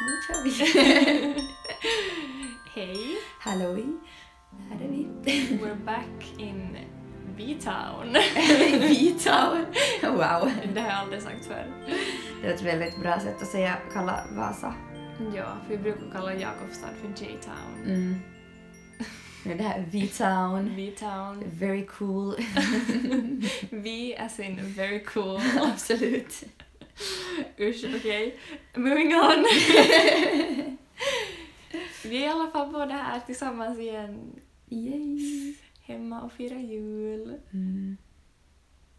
Nu kör vi. Hej! Halloj. Här är vi. We're back in B-town. V-town. Wow. Det har jag aldrig sagt förr. Det var ett väldigt bra sätt att säga kalla Vasa. Ja, för vi brukar kalla Jakobstad för J-town. Mm. Är det här V-town. B-town. Very cool. V as in very cool. Absolut. Usch, okej. Moving on. vi är i alla fall båda här tillsammans igen. Yay. Hemma och firar jul. Mm.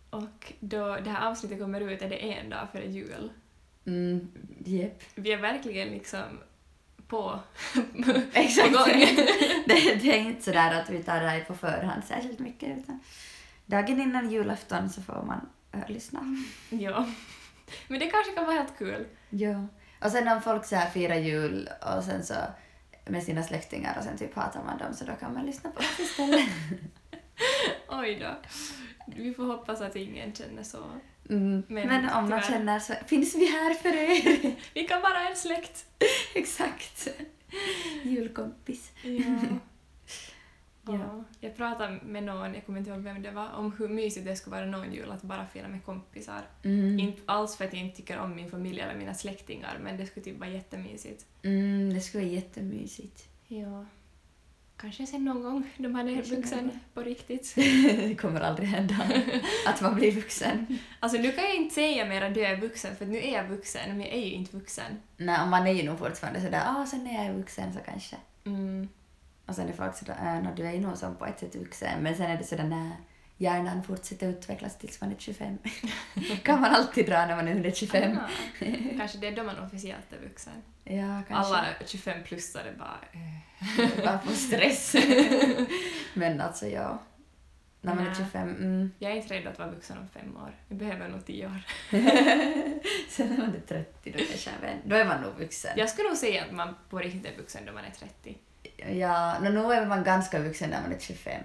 Och då det här avsnittet kommer ut är det en dag före jul. Mm. Yep. Vi är verkligen liksom på, Exakt. på det, det är inte sådär att vi tar det här på förhand särskilt mycket utan dagen innan julafton så får man äh, lyssna. ja. Men det kanske kan vara helt kul. Ja. Och sen om folk så här firar jul och sen så med sina släktingar och sen typ hatar man dem så då kan man lyssna på oss istället. Oj då. Vi får hoppas att ingen känner så. Mm. Men Men, om man känner så finns vi här för er. Vi kan vara en släkt. Exakt. Julkompis. Ja. Ja. ja. Jag pratade med någon, jag kommer inte ihåg vem det var, om hur mysigt det skulle vara någon jul att bara fira med kompisar. Mm. Inte alls för att jag inte tycker om min familj eller mina släktingar, men det skulle typ vara jättemysigt. Mm, det skulle vara jättemysigt. Ja. Kanske sen någon gång då man är vuxen på riktigt. det kommer aldrig hända att man blir vuxen. Alltså nu kan jag inte säga mer att du är vuxen, för nu är jag vuxen, men jag är ju inte vuxen. Nej, och man är ju nog fortfarande sådär, ah, sen när jag är vuxen så kanske. Mm. Och sen är folk sådär, äh, du är nog som på ett sätt vuxen. Men sen är det sådär, när hjärnan fortsätter utvecklas tills man är 25. kan man alltid dra när man är under 25. Ah, kanske det är då man officiellt är vuxen. Ja, kanske. Alla 25-plussare bara... Eh. Bara får stress. Men alltså, ja. När man är Nej. 25, mm. Jag är inte rädd att vara vuxen om fem år. Jag behöver nog tio år. Sen när man är 30, då kanske då är man nog vuxen. Jag skulle nog säga att man på riktigt är vuxen då man är 30. Ja, no, nu är man ganska vuxen när man är 25.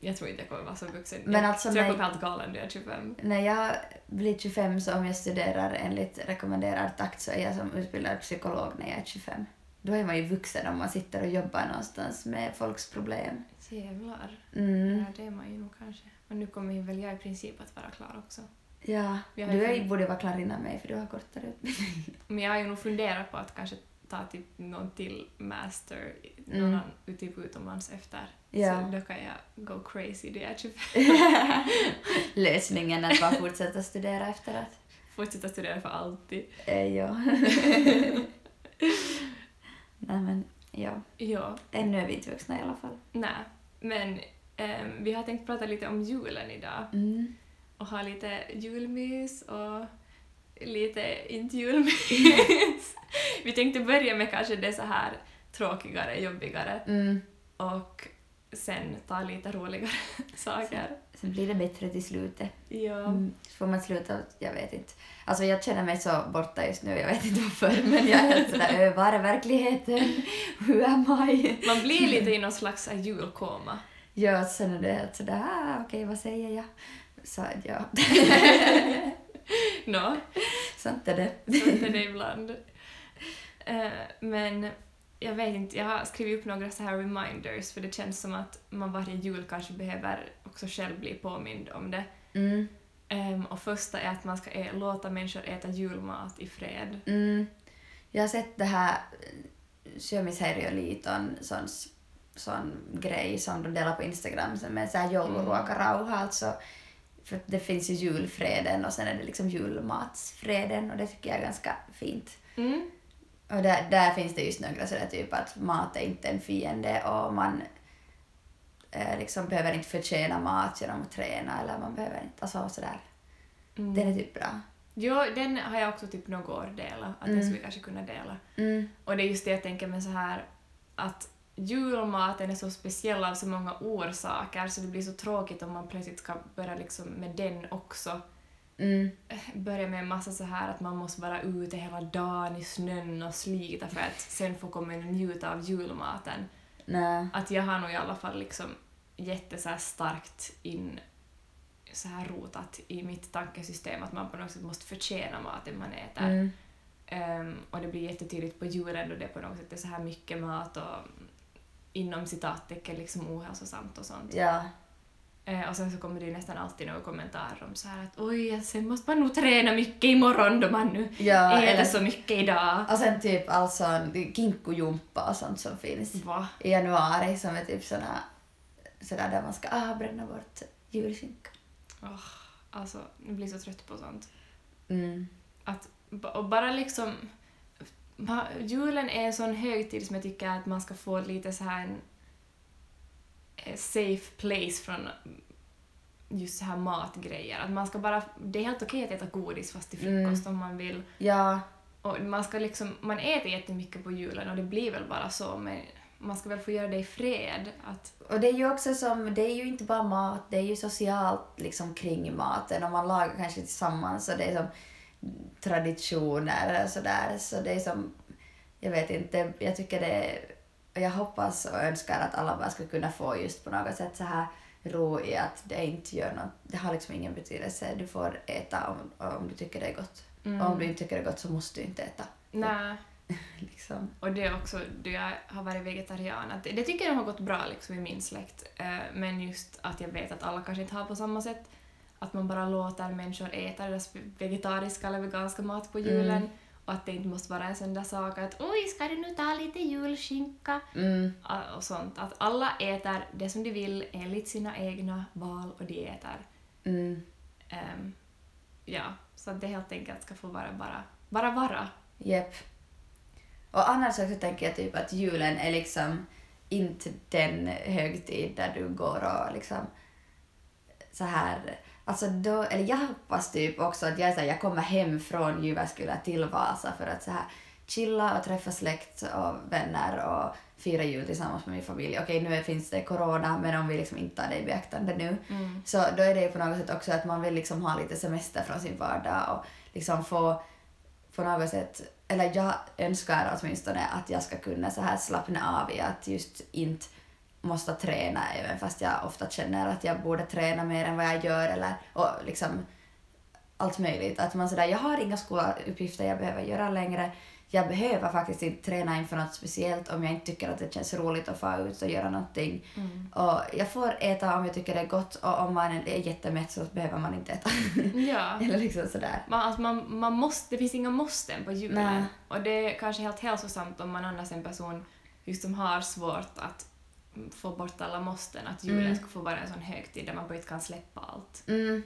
Jag tror inte jag kommer vara så vuxen. Men jag alltså, tror jag kommer helt galen när jag är 25. När jag blir 25 så om jag studerar enligt rekommenderad takt så är jag som utbildad psykolog när jag är 25. Då är man ju vuxen om man sitter och jobbar någonstans med folks problem. Jävlar. Mm. Ja, det är man ju nog kanske. Och nu kommer väl jag i princip att vara klar också. Ja, du är, borde vara klar innan mig för du har kortare utbildning. Men jag har ju nog funderat på att kanske ta typ någon till master någon Mm. typ utomlands efter. Ja. Så då kan jag go crazy då jag är 25. Lösningen att bara fortsätta studera efter att... Fortsätta studera för alltid. Eh, ja. Nej men, ja. Ja, Ännu är vi inte vuxna i alla fall. nej. Men ehm, vi har tänkt prata lite om julen idag. Mm. och ha lite julmys och lite inte julmys. Vi tänkte börja med kanske det så här tråkigare, jobbigare Mm. och sen ta lite roligare saker. Sen blir det bättre till slutet. Ja. Mm. Så får man sluta, jag vet inte. Alltså jag känner mig så borta just nu, jag vet inte varför, men jag är helt sådär, "Ö, var är verkligheten? Who am I? Man blir lite i någon slags här julkoma. Ja, sen är det helt sådär, ah, okej, vad säger jag? Så ja, Nå, sant är det. så är det ibland. Eh, men jag vet inte, jag har skrivit upp några så här reminders för det känns som att man varje jul kanske behöver också själv bli påmind om det. Mm. Ehm, och första är att man ska ä- låta människor äta julmat i fred. Mm. Jag har sett det här Syömis Liiton sån, sån grej som de delar på Instagram som är såhär jouluruokarauha, alltså för det finns ju julfreden och sen är det liksom julmatsfreden och det tycker jag är ganska fint. Mm. Och där, där finns det just några sådär typ att mat är inte en fiende och man eh, liksom behöver inte förtjäna mat genom att träna eller man behöver inte, alltså sådär. Mm. Den är typ bra. Jo, den har jag också typ något år delat, att den Mm. skulle vi kanske kunna dela. Mm. Och det är just det jag tänker med så här att julmaten är så speciell av så många orsaker så det blir så tråkigt om man plötsligt ska börja liksom med den också. Mm. Börja med en massa så här att man måste vara ute hela dagen i snön och slita för att sen få komma in och njuta av julmaten. Nej. Att jag har nog i alla fall liksom jätte så här starkt in så här rotat i mitt tankesystem att man på något sätt måste förtjäna maten man äter. Mm. Ehm, och det blir jättetydligt på julen då det på något sätt är så här mycket mat och inom citattecken liksom ohälsosamt och sånt. Ja. Eh, och sen så kommer det ju nästan alltid några kommentarer om så här att oj, sen måste man nog träna mycket imorgon då man nu Ja, äter eller- så mycket idag. Och sen typ alltså kinkojumpa och sånt som finns Va? i januari som är typ såna, sådär där man ska ah, bränna bort julskinka. Åh, alltså, jag blir så trött på sånt. Mm. Att, och bara liksom... Julen är en sån högtid som jag tycker att man ska få lite så här en eh, safe place från just så här matgrejer. Att man ska bara... Det är helt okej att äta godis fast till frukost om man vill. Ja, Och man ska liksom... Man äter jättemycket på julen och det blir väl bara så men man ska väl få göra det i fred. Att, och det är ju också som, det är ju inte bara mat, det är ju socialt liksom kring maten och man lagar kanske tillsammans och det är som traditioner och sådär. Så det är som, jag vet inte, jag tycker det och jag hoppas och önskar att alla bara ska kunna få just på något sätt så här ro i att det inte gör något, det har liksom ingen betydelse. Du får äta om, om du tycker det är gott. Och om du inte tycker det är gott så måste du inte äta. nej. Liksom. Och det är också då jag har varit vegetarian. Att det, det tycker jag har gått bra liksom i min släkt. Eh, men just att jag vet att alla kanske inte har på samma sätt. Att man bara låter människor äta deras vegetariska eller veganska mat på julen. Mm. Och att det inte måste vara en sån där sak att oj, ska du nu ta lite julskinka? Mm. Och sånt. Att alla äter det som de vill enligt sina egna val och dieter. Mm. Ehm, ja, så att det helt enkelt ska få vara bara, bara vara. Japp. Och annars också tänker jag typ att julen är liksom inte den högtid där du går och liksom så här Alltså då, eller jag hoppas typ också att jag, så här, jag kommer hem från Jyväskylä till Vasa för att så här chilla och träffa släkt och vänner och fira jul tillsammans med min familj. Okej, nu finns det corona, men om vi liksom inte tar det i beaktande nu så då är det ju på något sätt också att man vill liksom ha lite semester från sin vardag och liksom få på något sätt, eller jag önskar åtminstone att jag ska kunna så här slappna av i att just inte måste träna även fast jag ofta känner att jag borde träna mer än vad jag gör eller och liksom allt möjligt. Att man sådär, jag har inga skoluppgifter jag behöver göra längre. Jag behöver faktiskt inte träna inför något speciellt om jag inte tycker att det känns roligt att få ut och göra någonting. Och jag får äta om jag tycker det är gott och om man är jättemätt så behöver man inte äta. Ja. eller liksom sådär. Man, alltså man, man måste, det finns inga måsten på julen. Och det är kanske helt hälsosamt om man annars är en person just som har svårt att få bort alla måsten. Att julen Mm. ska få vara en sån högtid där man bara inte kan släppa allt. Mm.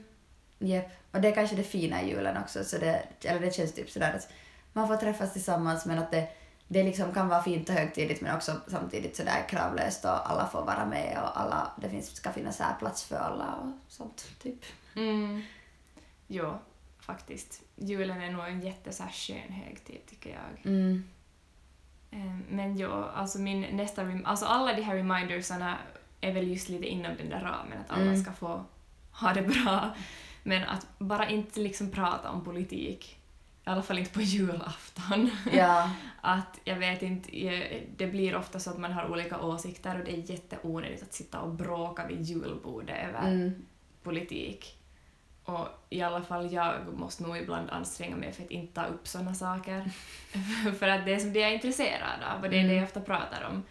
Japp. Och det är kanske det fina i julen också. Så det, eller det känns typ sådär att man får träffas tillsammans men att det, det liksom kan vara fint och högtidligt men också samtidigt sådär kravlöst och alla får vara med och alla, det finns, ska finnas här plats för alla och sånt. Typ. Mm. Jo, faktiskt. Julen är nog en jätte så här skön högtid tycker jag. Mm. Ehm, Men jo, alltså min nästa... Alltså alla de här remindersarna är väl just lite inom den där ramen, att alla Mm. ska få ha det bra. Men att bara inte liksom prata om politik. I alla fall inte på julafton. Ja. Att jag vet inte, eh, det blir ofta så att man har olika åsikter och det är jätteonödigt att sitta och bråka vid julbordet över Mm. politik. Och i alla fall jag måste nog ibland anstränga mig för att inte ta upp såna saker. för att det är som det jag är intresserad av och det är det jag ofta pratar om.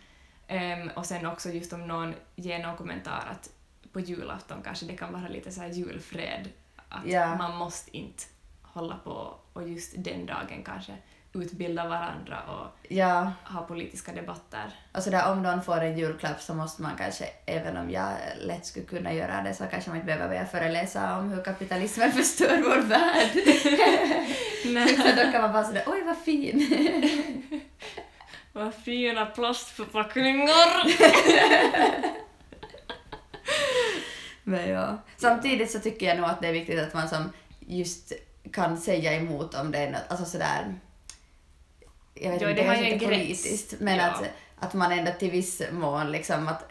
Ehm, och sen också just om någon ger någon kommentar att på julafton kanske det kan vara lite så här julfred. Att Ja. man måste inte hålla på och just den dagen kanske utbilda varandra och ja. ha politiska debatter. Och sådär om någon får en julklapp så måste man kanske, även om jag lätt skulle kunna göra det, så kanske man inte behöver börja föreläsa om hur kapitalismen förstör vår värld. Utan då kan man bara sådär, oj vad fin. Vad fina plastförpackningar! Men ja. Samtidigt så tycker jag nog att det är viktigt att man som just kan säga emot om det är något, alltså sådär jag vet Ja, inte, det ju en inte gräns. politiskt, men Ja. att, att man ändå till viss mån liksom att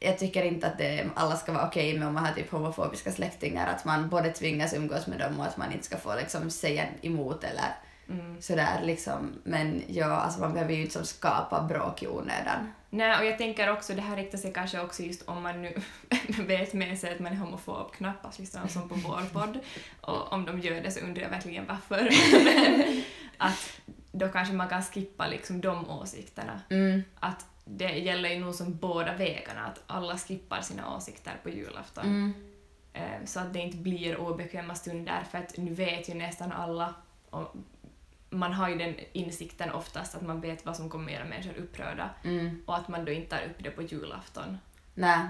jag tycker inte att det, alla ska vara okej med om man har typ homofobiska släktingar, att man både tvingas umgås med dem och att man inte ska få liksom säga emot eller Mm. sådär liksom. Men ja, alltså man behöver ju inte som skapa bråk i onödan. Nej, och jag tänker också, det här riktar sig kanske också just om man nu vet med sig att man är homofob, knappast liksom som på vår podd, och om de gör det så undrar jag verkligen varför. Men att då kanske man kan skippa liksom de åsikterna. Mm. Att det gäller ju nog som båda vägarna, att alla skippar sina åsikter på julafton. Mm. Eh, Så att det inte blir obekväma stunder, för att nu vet ju nästan alla, och man har ju den insikten oftast att man vet vad som kommer göra människor upprörda, Mm. och att man då inte tar upp det på julafton. Nej.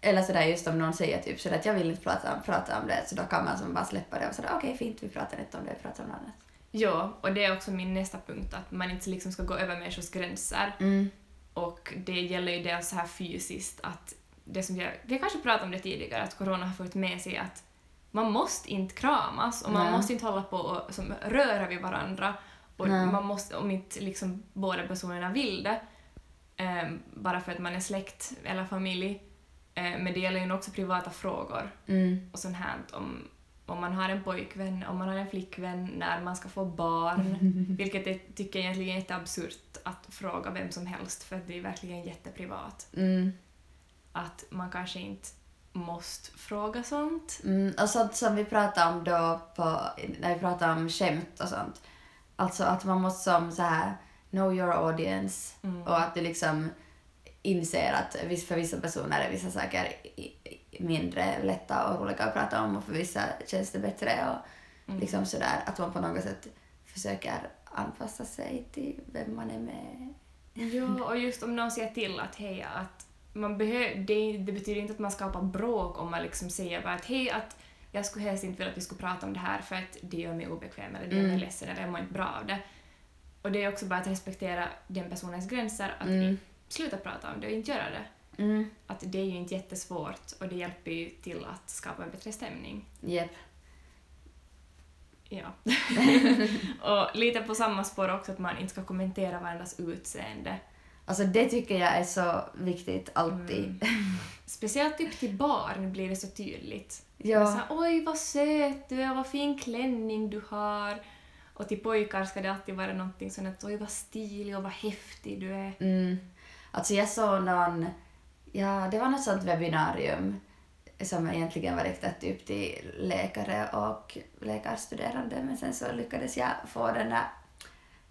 Eller sådär just om någon säger typ sådär att jag vill inte prata, prata om det så då kan man som bara släppa det och sådär okej fint vi pratar inte om det, vi pratar om något annat. Ja, och det är också min nästa punkt, att man inte liksom ska gå över människors gränser. Mm. Och det gäller ju dels så här fysiskt att det som jag, vi har kanske pratat om det tidigare, att corona har fått med sig att man måste inte kramas och man Nej. måste inte hålla på och som, röra vid varandra. Och Nej. man måste, om inte liksom båda personerna vill det, eh, bara för att man är släkt eller familj. Eh, men det gäller ju också privata frågor Mm. och sånt här om, om man har en pojkvän, om man har en flickvän, när man ska få barn. Vilket jag tycker egentligen är jätteabsurt att fråga vem som helst för det är verkligen jätteprivat. Mm. Att man kanske inte måste fråga sånt. Mm. Och sånt som vi pratade om då på, när vi pratade om skämt och sånt. Alltså att man måste som så här know your audience Mm. och att du liksom inser att för vissa personer är vissa saker mindre lätta och roliga att prata om och för vissa känns det bättre och Mm. liksom sådär att man på något sätt försöker anpassa sig till vem man är med. Ja, och just om någon säger till att hej, att man behöver, det, det betyder inte att man skapar bråk om man liksom säger bara att hej, att jag skulle helst inte vilja att vi skulle prata om det här för att det gör mig obekväm eller det gör mig Mm. ledsen eller jag mår inte bra av det. Och det är också bara att respektera den personens gränser, att Mm. sluta prata om det och inte göra det. Mm. Att det är ju inte jättesvårt och det hjälper ju till att skapa en bättre stämning. Jep. Ja. och lite på samma spår också att man inte ska kommentera varandras utseende. Alltså det tycker jag är så viktigt alltid. Mm. Speciellt typ till barn blir det så tydligt. Ja. Så här, Oj vad söt du är, vad fin klänning du har. Och till pojkar ska det alltid vara någonting sånt att oj vad stilig och vad häftig du är. Mm. Alltså jag såg någon, ja det var något sånt webbinarium som egentligen var riktat typ till läkare och läkarstuderande men sen så lyckades jag få den där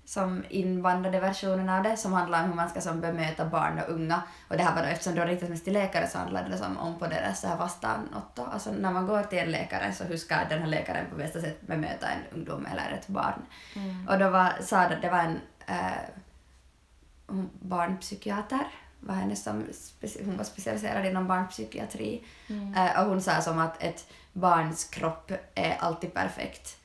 som invandrade versionen av det som handlar om hur man ska som bemöta barn och unga. Och det här var då, eftersom det var riktat mest till läkare så handlade det som om på deras så här vastaanotto. Alltså när man går till en läkare så hur ska den här läkaren på bästa sätt bemöta en ungdom eller ett barn. Och då var, sa det, det var en hon- barnpsykiater, var hennes som hon var specialiserad inom barnpsykiatri. Eh, och hon sa som att ett barns kropp är alltid perfekt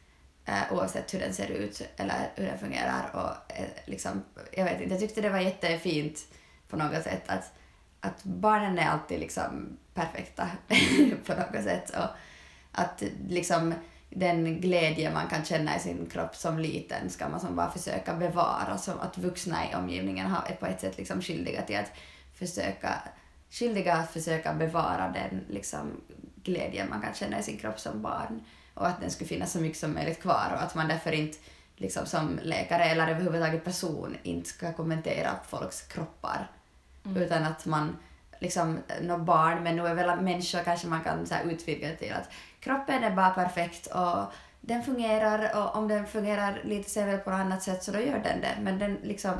eh, oavsett hur den ser ut eller hur den fungerar. Och, eh, liksom, jag vet inte, jag tyckte det var jättefint på något sätt att, att barnen är alltid liksom perfekta på något sätt. Och att liksom den glädje man kan känna i sin kropp som liten ska man som bara försöka bevara. Som att vuxna i omgivningen har, är på ett sätt liksom skyldiga till att försöka, skyldiga att försöka bevara den liksom glädjen man kan känna i sin kropp som barn. Och att den skulle finnas så mycket som möjligt kvar och att man därför inte liksom som läkare eller överhuvudtaget person inte ska kommentera folks kroppar. Utan att man liksom, barn, men nu är väl människor kanske man kan så här, utvidga det till att kroppen är bara perfekt och den fungerar och om den fungerar lite sämre på något annat sätt så då gör den det. Men den liksom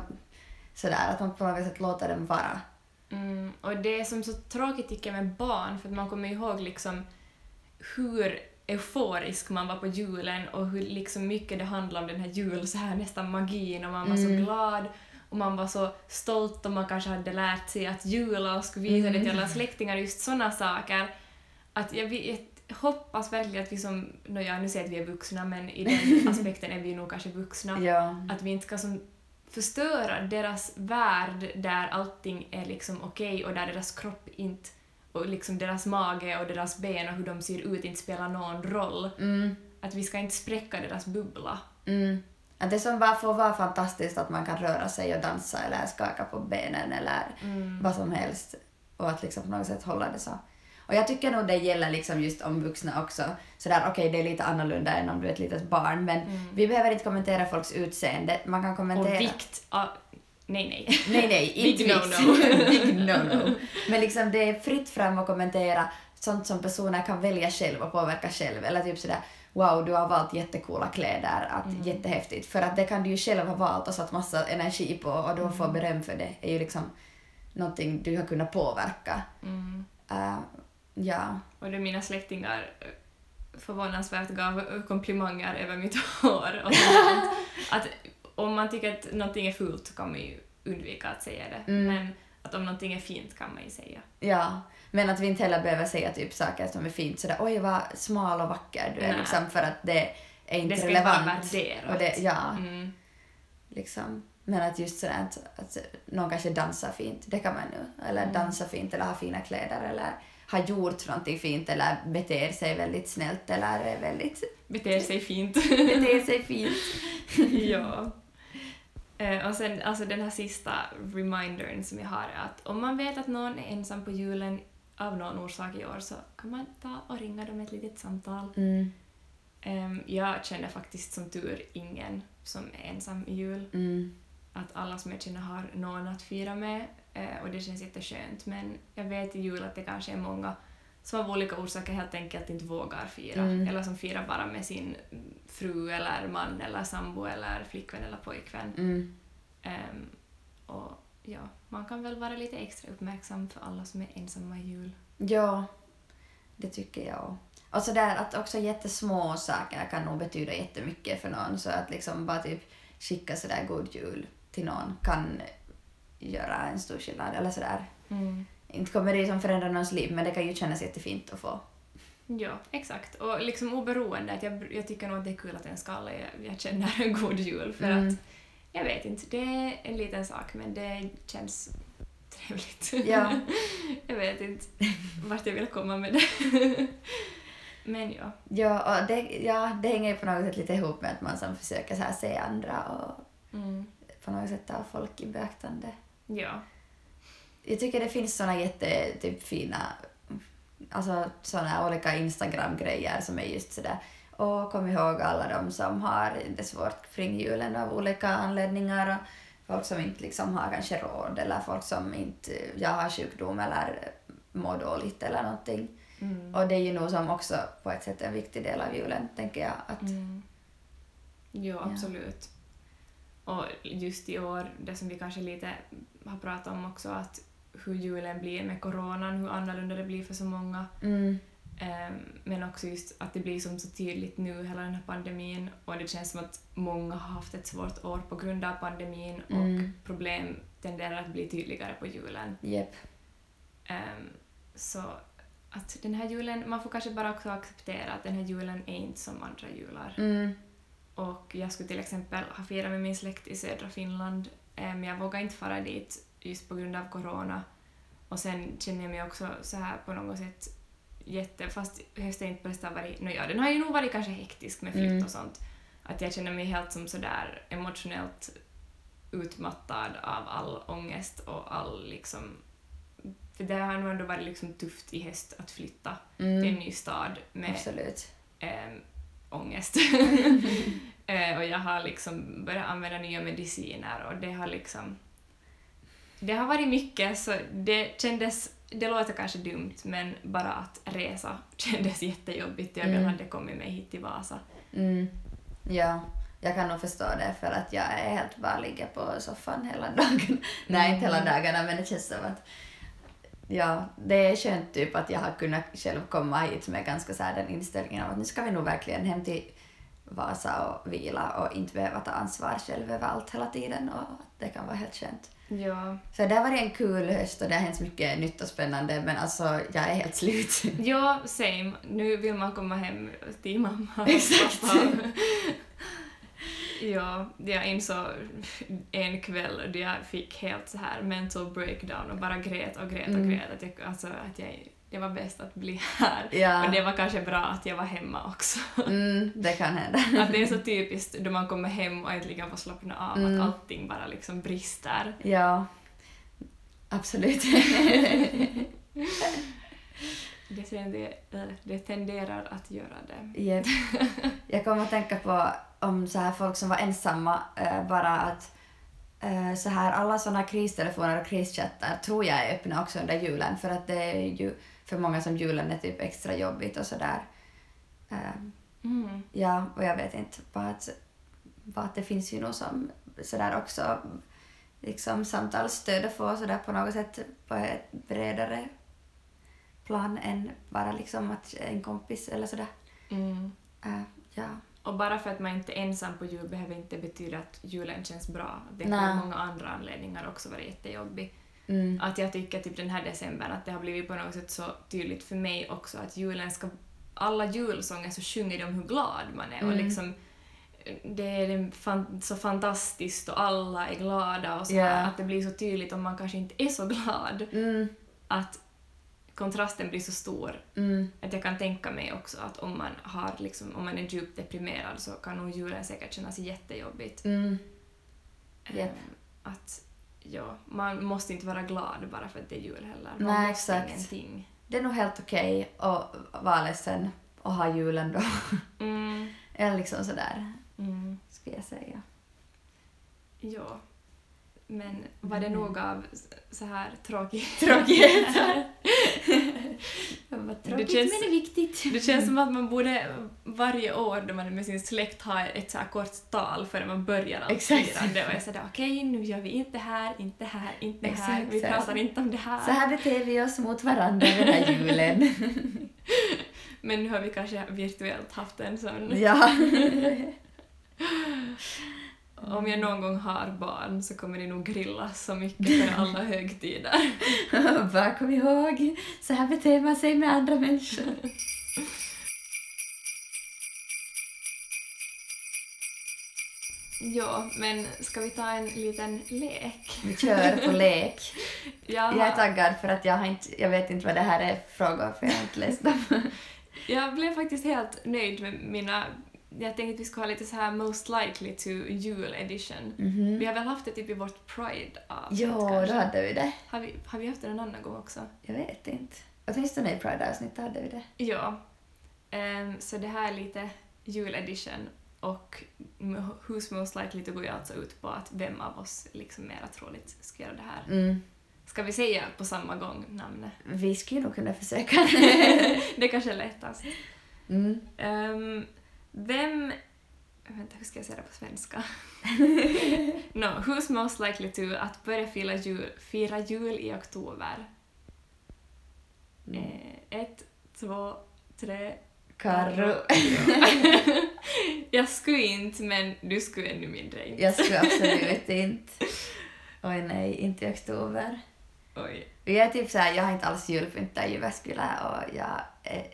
sådär att man på något sätt låter den vara. Mm, och det är som så tråkigt tycker jag med barn, för att man kommer ihåg liksom hur euforisk man var på julen och hur liksom mycket det handlade om den här jul, så här nästan magin och man var så glad och man var så stolt och man kanske hade lärt sig att jula och skulle visa det till alla släktingar, just sådana saker. Att jag, jag hoppas verkligen att vi som, no, ja, nu säger jag att vi är vuxna, men i den aspekten är vi nog kanske vuxna. Ja. Att vi inte ska som förstöra deras värld där allting är liksom okej och där deras kropp inte och liksom deras mage och deras ben och hur de ser ut inte spelar någon roll. Mm, Att vi ska inte spräcka deras bubbla. mm. Att det som bara får vara fantastiskt att man kan röra sig och dansa eller skaka på benen eller vad som helst. Och att liksom på något sätt hålla det så. Och jag tycker nog det gäller liksom just om vuxna också. Sådär okej, det är lite annorlunda än om du är ett litet barn men vi behöver inte kommentera folks utseende. Man kan Och kommentera... vikt. ja, nej, nej. Nej, nej, inte Big vitt. no-no. Big no-no. Men liksom det är fritt fram att kommentera sånt som personer kan välja själv och påverka själv. Eller typ sådär wow, du har valt jättecoola kläder, att, Mm. jättehäftigt. För att det kan du ju själv ha valt och satt massa energi på och då Mm. få beröm för det är ju liksom någonting du har kunnat påverka. Mm. Uh, ja. Och det mina släktingar eh, förvånansvärt gav komplimanger över mitt hår. Och sånt. att om man tycker att någonting är fult kan man ju undvika att säga det. Mm. Men att om någonting är fint kan man ju säga. Ja, men att vi inte heller behöver säga typ saker som är fint sådär oj vad smal och vacker du är Nej. liksom för att det är inte det ska inte vara relevant. och det, ja, Mm. liksom. Men att just sådär att, att någon kanske dansar fint, det kan man nu. Eller Mm. dansar fint eller har fina kläder eller har gjort någonting fint eller beter sig väldigt snällt eller är väldigt Beter sig fint. beter sig fint. ja. Eh, och sen alltså den här sista remindern som jag har är att om man vet att någon är ensam på julen av någon orsak i år så kan man ta och ringa dem ett litet samtal. Mm, Ehm, jag känner faktiskt som tur ingen som är ensam i jul. mm, Att alla som jag känner har någon att fira med och det känns jätteskönt. Men jag vet i jul att det kanske är många som av olika orsaker helt enkelt inte vågar fira. Mm. Eller som firar bara med sin fru eller man eller sambo eller flickvän eller pojkvän. mm. Ehm, och ja, man kan väl vara lite extra uppmärksam för alla som är ensamma i jul. Ja, det tycker jag. Och så där att också jättesmå saker kan nog betyda jättemycket för någon. Så att liksom bara typ skicka sådär god jul till någon kan göra en stor skillnad. Eller sådär. Inte kommer det som förändra någons liv men det kan ju kännas jättefint att få. Ja, exakt. Och liksom oberoende, att jag, jag tycker nog att det är kul att en ska alla jag, jag känner en god jul för Mm. att jag vet inte, det är en liten sak men det känns trevligt. Ja. jag vet inte vart jag vill komma med det. men ja. Ja, och det, ja, det hänger ju på något sätt lite ihop med att man som försöker så här se andra och Mm. på något sätt ta folk i beaktande. Ja. Jag tycker det finns såna jätte typ, fina alltså såna olika Instagram-grejer som är just sådär och kom ihåg alla de som har det svårt kring julen av olika anledningar och folk som inte liksom har kanske råd eller folk som inte jag har sjukdom eller mår dåligt eller någonting. Mm. Och det är ju nog som också på ett sätt en viktig del av julen, tänker jag. Att, Mm. Jo, Ja. absolut. Och just i år, det som vi kanske lite har pratat om också, att hur julen blir med coronan, hur annorlunda det blir för så många. mm, Ehm, men också just att det blir som så tydligt nu, hela den här pandemin, och det känns som att många har haft ett svårt år på grund av pandemin och Mm. problem tenderar att bli tydligare på julen. Jep. Ehm, så att den här julen, man får kanske bara också acceptera att den här julen är inte som andra jular. Mm, Och jag skulle till exempel ha firat med min släkt i södra Finland, men jag vågar inte fara dit just på grund av corona. Och sen känner jag mig också så här på något sätt jätte... Fast hösten inte bäst har varit... No, ja, den har ju nog varit kanske hektisk med flytt Mm. och sånt. Att jag känner mig helt som sådär emotionellt utmattad av all ångest och all liksom... För det har nog ändå varit liksom tufft i höst att flytta till en mm, ny stad med absolut. eh, ångest. eh, och jag har liksom börjat använda nya mediciner och det har liksom... Det har varit mycket så det kändes... Det låter kanske dumt men bara att resa kändes jättejobbigt. Jag Mm. mm. hade kommit mig hit till Vasa. Mm. Ja, jag kan nog förstå det för att jag är helt bara ligger på soffan hela dagen. Nej, inte hela dagarna men det känns som att Ja, det är skönt typ att jag har kunnat själv komma hit med ganska så här den inställningen av att nu ska vi nog verkligen hem till Vasa och vila och inte behöva ta ansvar själv över allt hela tiden och det kan vara helt skönt. Ja. Så det har varit en kul höst och det har hänt mycket nytt och spännande men alltså jag är helt slut. ja, same. Nu vill man komma hem till mamma och Exakt. pappa. Ja, jag insåg en kväll då jag fick helt så här mental breakdown och bara grät och grät och Mm. grät att, jag, alltså, att jag, det var bäst att bli här. Ja, Och det var kanske bra att jag var hemma också. mm, det kan hända. Att det är så typiskt då man kommer hem och äntligen får slappna av, Mm. att allting bara liksom brister. Ja, absolut. Det, tenderar, det tenderar att göra det. Jep. Jag kommer att tänka på om så här folk som var ensamma, eh, bara att eh, så här, alla såna kristelefoner och krischattar tror jag är öppna också under julen för att det är ju för många som julen är typ extra jobbigt och sådär. Eh, Mm. ja, och jag vet inte, bara att det finns ju nog som sådär också liksom samtalsstöd att få sådär på något sätt på ett bredare plan än bara liksom att en kompis eller sådär. Mm. Eh, ja. Och bara för att man inte är ensam på jul behöver inte betyda att julen känns bra. Det kan många andra anledningar också vara jättejobbig. Mm. Att jag tycker typ den här decembern att det har blivit på något sätt så tydligt för mig också att julen ska... Alla julsånger så sjunger de om hur glad man är och Mm. liksom det är så fantastiskt och alla är glada och så Ja. här, att det blir så tydligt om man kanske inte är så glad Mm. att kontrasten blir så stor Mm. att jag kan tänka mig också att om man, har liksom, om man är djupt deprimerad så kan nog julen säkert kännas jättejobbigt. Mm. Ehm, Japp. Att ja, man måste inte vara glad bara för att det är jul heller. Man Nej, måste exakt. ingenting. Det är nog helt okej att vara ledsen och ha julen då. Mm, Eller liksom sådär, mm, skulle jag säga. ja. Men var det Mm. nog av så här tråkigt? Tråkigheter. Vad Det tråkigt känns- men det är viktigt. Det känns som att man borde varje år då man är med sin släkt ha ett så här kort tal före man börjar allt firande och är sådär okej nu gör vi inte här, inte här, inte här, Exakt, vi här. pratar inte om det här. Så här beter vi oss mot varandra den här julen. Men nu har vi kanske virtuellt haft en sån. ja. Om jag någon gång har barn så kommer det nog grillas så mycket för alla högtider. Bara kom ihåg, så här beter man sig med andra människor. Ja, men ska vi ta en liten lek? Vi kör på lek. Jag, Jag är taggad för att jag, har inte, jag vet inte vad det här är frågor för jag har inte läst dem. jag blev faktiskt helt nöjd med mina... Jag tänkte att vi skulle ha lite så här most likely to jul edition. Mhm. Vi har väl haft det typ i vårt Pride-avsnitt Jo, då kanske? hade vi det. Har vi, har vi haft det en annan gång också? Jag vet inte. Åtminstone i Pride-avsnittet hade vi det. Ja. Ehm, så det här är lite jul-edition och m- Who's Most Likely to går ju alltså ut på att vem av oss liksom mera troligt ska göra det här. Mm. Ska vi säga på samma gång namnet? Vi skulle nog kunna försöka. det kanske är lättast. Mm. Ehm, vem... Vänta, hur ska jag säga det på svenska? no, who's most likely to att börja fira jul, fira jul i oktober? Mm. Eh, ett, två, tre... Karro. jag skulle inte, men du skulle ännu mindre inte. Jag skulle absolut inte. Oj nej, inte i oktober. Oj. Jag är typ såhär, jag har inte alls julpyntat i Jyväskylä och jag är,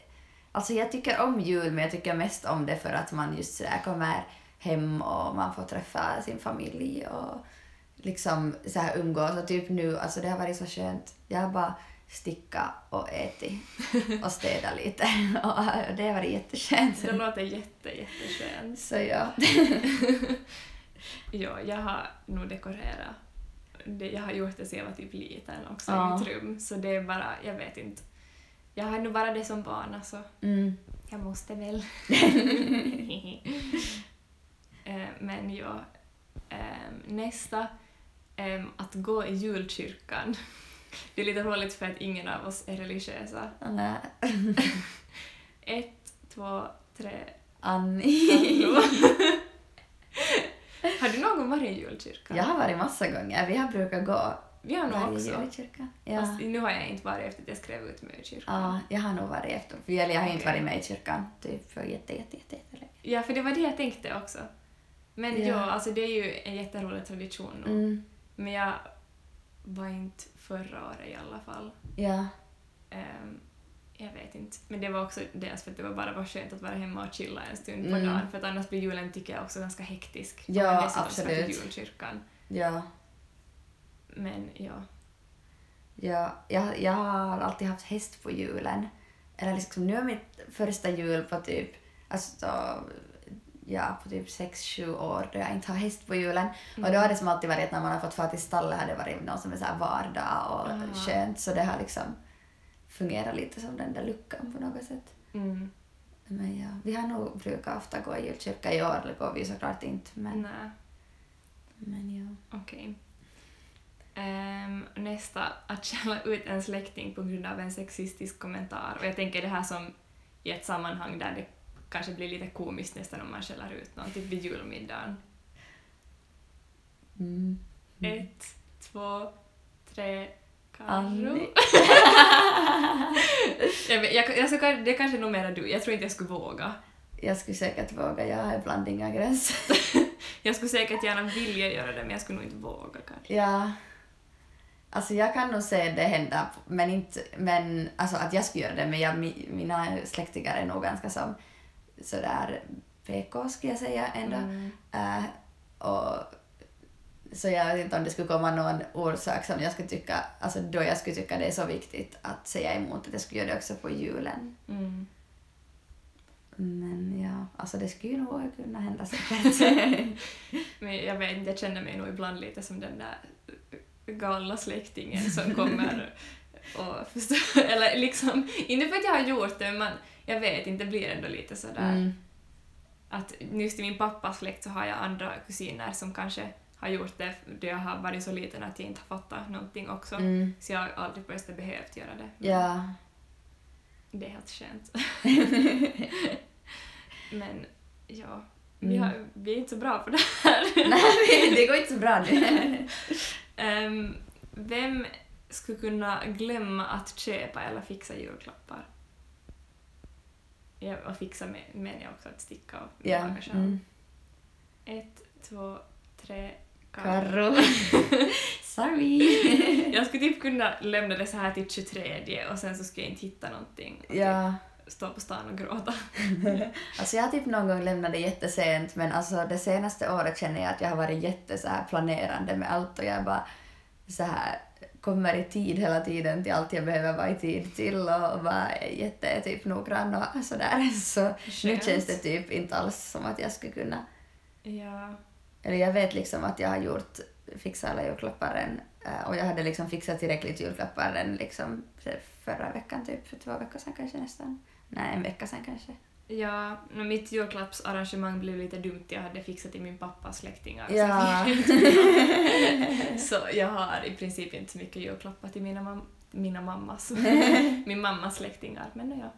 Alltså jag tycker om jul men jag tycker mest om det för att man just sådär kommer hem och man får träffa sin familj och liksom så här umgås och typ nu, alltså det har varit så skönt. Jag har bara sticka och ätit och städa lite och det har varit jätteskönt. Det låter jätte, jätteskönt. Så ja. Ja, jag har nog dekorerat. Jag har gjort det sedan jag var typ liten också Ja. i mitt rum. Så det är bara, jag vet inte. Jag har nog bara det som barn alltså. Mm. Jag måste väl. Eh, Men ja, ehm, nästa, ehm, att gå i julkyrkan. Det är lite roligt för att ingen av oss är religiösa. Nej. Ett, två, tre, Annie. Har du någon gång varit i julkyrkan? Jag har varit massa gånger. Vi har brukat gå Vi har nog också. kyrkan. Ja. Fast nu har jag inte varit efter att jag skrev ut mig ur kyrkan. Ja, jag har nog varit efter. För jag, jag har inte Okej. varit med i kyrkan typ för jätte, jätte, jätte, jättelänge. Ja, för det var det jag tänkte också. Men Ja. ja, alltså det är ju en jätterolig tradition. nog. Mm. Men jag var inte förra året i alla fall. Ja. Ehm, jag vet inte. Men det var också dels för att det var bara var skönt att vara hemma och chilla en stund på Mm. dagen. För att annars blir julen, tycker jag, också ganska hektisk. Ja, Om man dessutom ska absolut. till julkyrkan. Ja. Men ja. ja. Jag, jag har alltid haft häst på julen. Eller liksom, nu är mitt första jul på typ, alltså, ja, på typ 6-7 år då jag inte har häst på julen. Och då har det som alltid varit när man har fått fara till stallet har det varit någon som är så här vardag och Ah. skönt. Så det har liksom fungerat lite som den där luckan på något sätt. Mm. Men ja, vi har nog brukat ofta gå i julkyrka. I år går vi såklart inte, men, Nej. Men ja. Okej. Ehm, nästa, att skälla ut en släkting på grund av en sexistisk kommentar. Och jag tänker det här som i ett sammanhang där det kanske blir lite komiskt nästan om man skäller ut någon, typ vid julmiddagen. Mm. Ett, två, tre, Carro. Annie. jag, jag, jag ska, det är kanske nog mera du, jag tror inte jag skulle våga. Jag skulle säkert våga, jag har ibland inga gränser. Jag skulle säkert gärna vilja göra det men jag skulle nog inte våga kanske. Ja. Alltså jag kan nog se det hända, men inte, men alltså att jag skulle göra det, men jag, mi- mina släktingar är nog ganska som sådär PK skulle jag säga ändå. Mm. Äh, och, så jag vet inte om det skulle komma någon orsak som jag skulle tycka, alltså då jag skulle tycka det är så viktigt att säga emot att jag skulle göra det också på julen. Mm. Men ja, alltså det skulle ju nog kunna hända säkert. Men jag vet inte, jag känner mig nog ibland lite som den där galna släktingen som kommer och förstår, eller liksom, inte för att jag har gjort det, men jag vet inte, det blir ändå lite sådär Mm. att just i min pappas släkt så har jag andra kusiner som kanske har gjort det då jag har varit så liten att jag inte har fattat någonting också. Mm. Så jag har aldrig på det behövt göra det. Men Ja. Det är helt skönt. Men ja, vi, Mm. har, vi är inte så bra på det här. Nej, det går inte så bra nu. Ehm, vem skulle kunna glömma att köpa eller fixa julklappar? Ja, och fixa med, menar jag också att sticka och Ja. laga själv. Mm. Ett, två, tre, Karro. Sorry. Jag skulle typ kunna lämna det så här till 23 och sen så skulle jag inte hitta någonting ja. typ stå på stan och gråta. Alltså jag har typ någon gång lämnat det jättesent men alltså det senaste året känner jag att jag har varit jätte så här planerande med allt och jag bara så här kommer i tid hela tiden till allt jag behöver vara i tid till och bara är jätte typ noggrann och sådär. Så nu känns det typ inte alls som att jag skulle kunna. Ja. Eller jag vet liksom att jag har gjort fixa alla julklappar än, eh, och jag hade liksom fixat tillräckligt julklappar än liksom förra veckan typ, för två veckor sedan kanske nästan. Nej, en vecka sedan kanske. Ja, no, mitt julklappsarrangemang blev lite dumt. Jag hade fixat till min pappas släktingar. Ja. Så jag har i princip inte så mycket julklappar till mina, mam- mina mammas, min mammas släktingar. Men ja.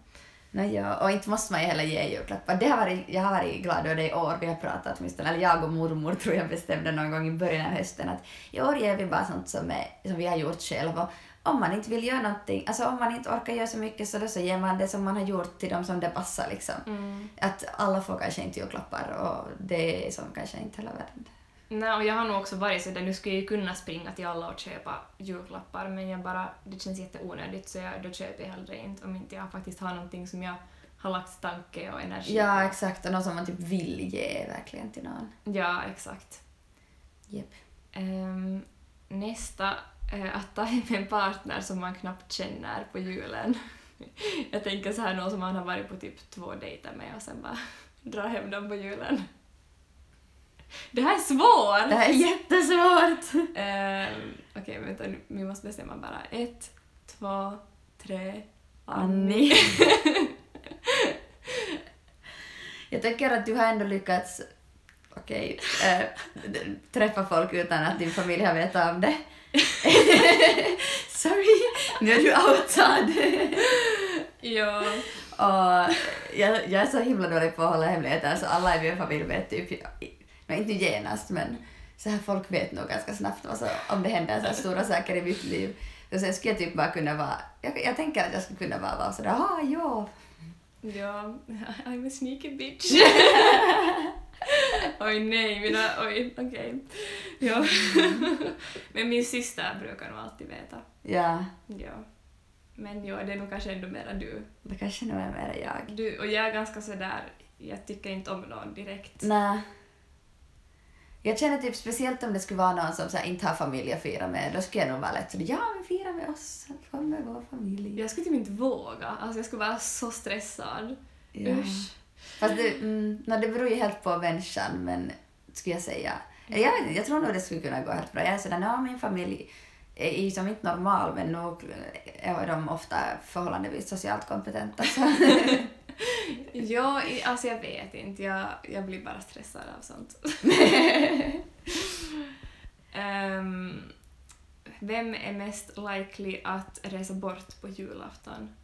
Nej, ja, och inte måste man ju heller ge julklappar. Det har varit, jag har varit glad över det i år. Vi har pratat åtminstone, eller jag och mormor tror jag bestämde någon gång i början av hösten att i år ger vi bara sånt som, är, som vi har gjort själva. Och om man inte vill göra någonting, alltså om man inte orkar göra så mycket så då så ger man det som man har gjort till dem som det passar liksom. Mm. Att alla får kanske inte julklappar och det är som kanske inte hela världen. Nej, och jag har nog också varit så där, nu skulle jag ju kunna springa till alla och köpa julklappar men jag bara, det känns jätteonödigt så jag, då köper jag hellre inte om inte jag faktiskt har någonting som jag har lagt tanke och energi Ja, på. exakt. Och något som man typ vill ge verkligen till någon. Ja, exakt. Jep. Ehm, nästa, att ta hem en partner som man knappt känner på julen. Jag tänker så här någon som man har varit på typ två dejter med och sen bara dra hem dem på julen. Det här är svårt! Det här är jättesvårt! Ehm, Okej, vänta nu, vi måste bestämma bara. Ett, två, tre, Annie. Jag tycker att du har ändå lyckats okej, eh, träffa folk utan att din familj har vetat om det. Sorry, nu är du outad. Ja. Och jag, jag är så himla dålig på att hålla hemligheter så alla i min familj vet typ, no, inte genast men så här folk vet nog ganska snabbt vad så, om det händer så här stora saker i mitt liv. Och sen skulle jag typ bara kunna vara, jag, jag tänker att jag skulle kunna bara vara sådär, ah ja, Ja, I'm a sneaky bitch. oj nej, mina, oj, okej. Ja. Men min syster brukar nog alltid veta. ja, Ja. Men ja, det är nog kanske ändå mera du. det kanske nog är mer jag. du. Och jag är ganska sådär, jag tycker inte om någon direkt. Nej. Jag känner typ speciellt om det skulle vara någon som så här, inte har familj att fira med, då skulle jag nog vara lätt sådär, ja men fira med oss, kom med vår familj. Jag skulle typ inte våga. Alltså jag skulle vara så stressad. Ja. Usch. Fast det, mm, no, det beror ju helt på människan, men skulle jag säga. Eller Jag, jag tror nog det skulle kunna gå helt bra. Jag är sådär, no, min familj är ju som inte normal, men nog är de ofta förhållandevis socialt kompetenta. Så. Ja, alltså jag vet inte. Jag, jag blir bara stressad av sånt. Ehm, vem är mest likely att resa bort på julafton?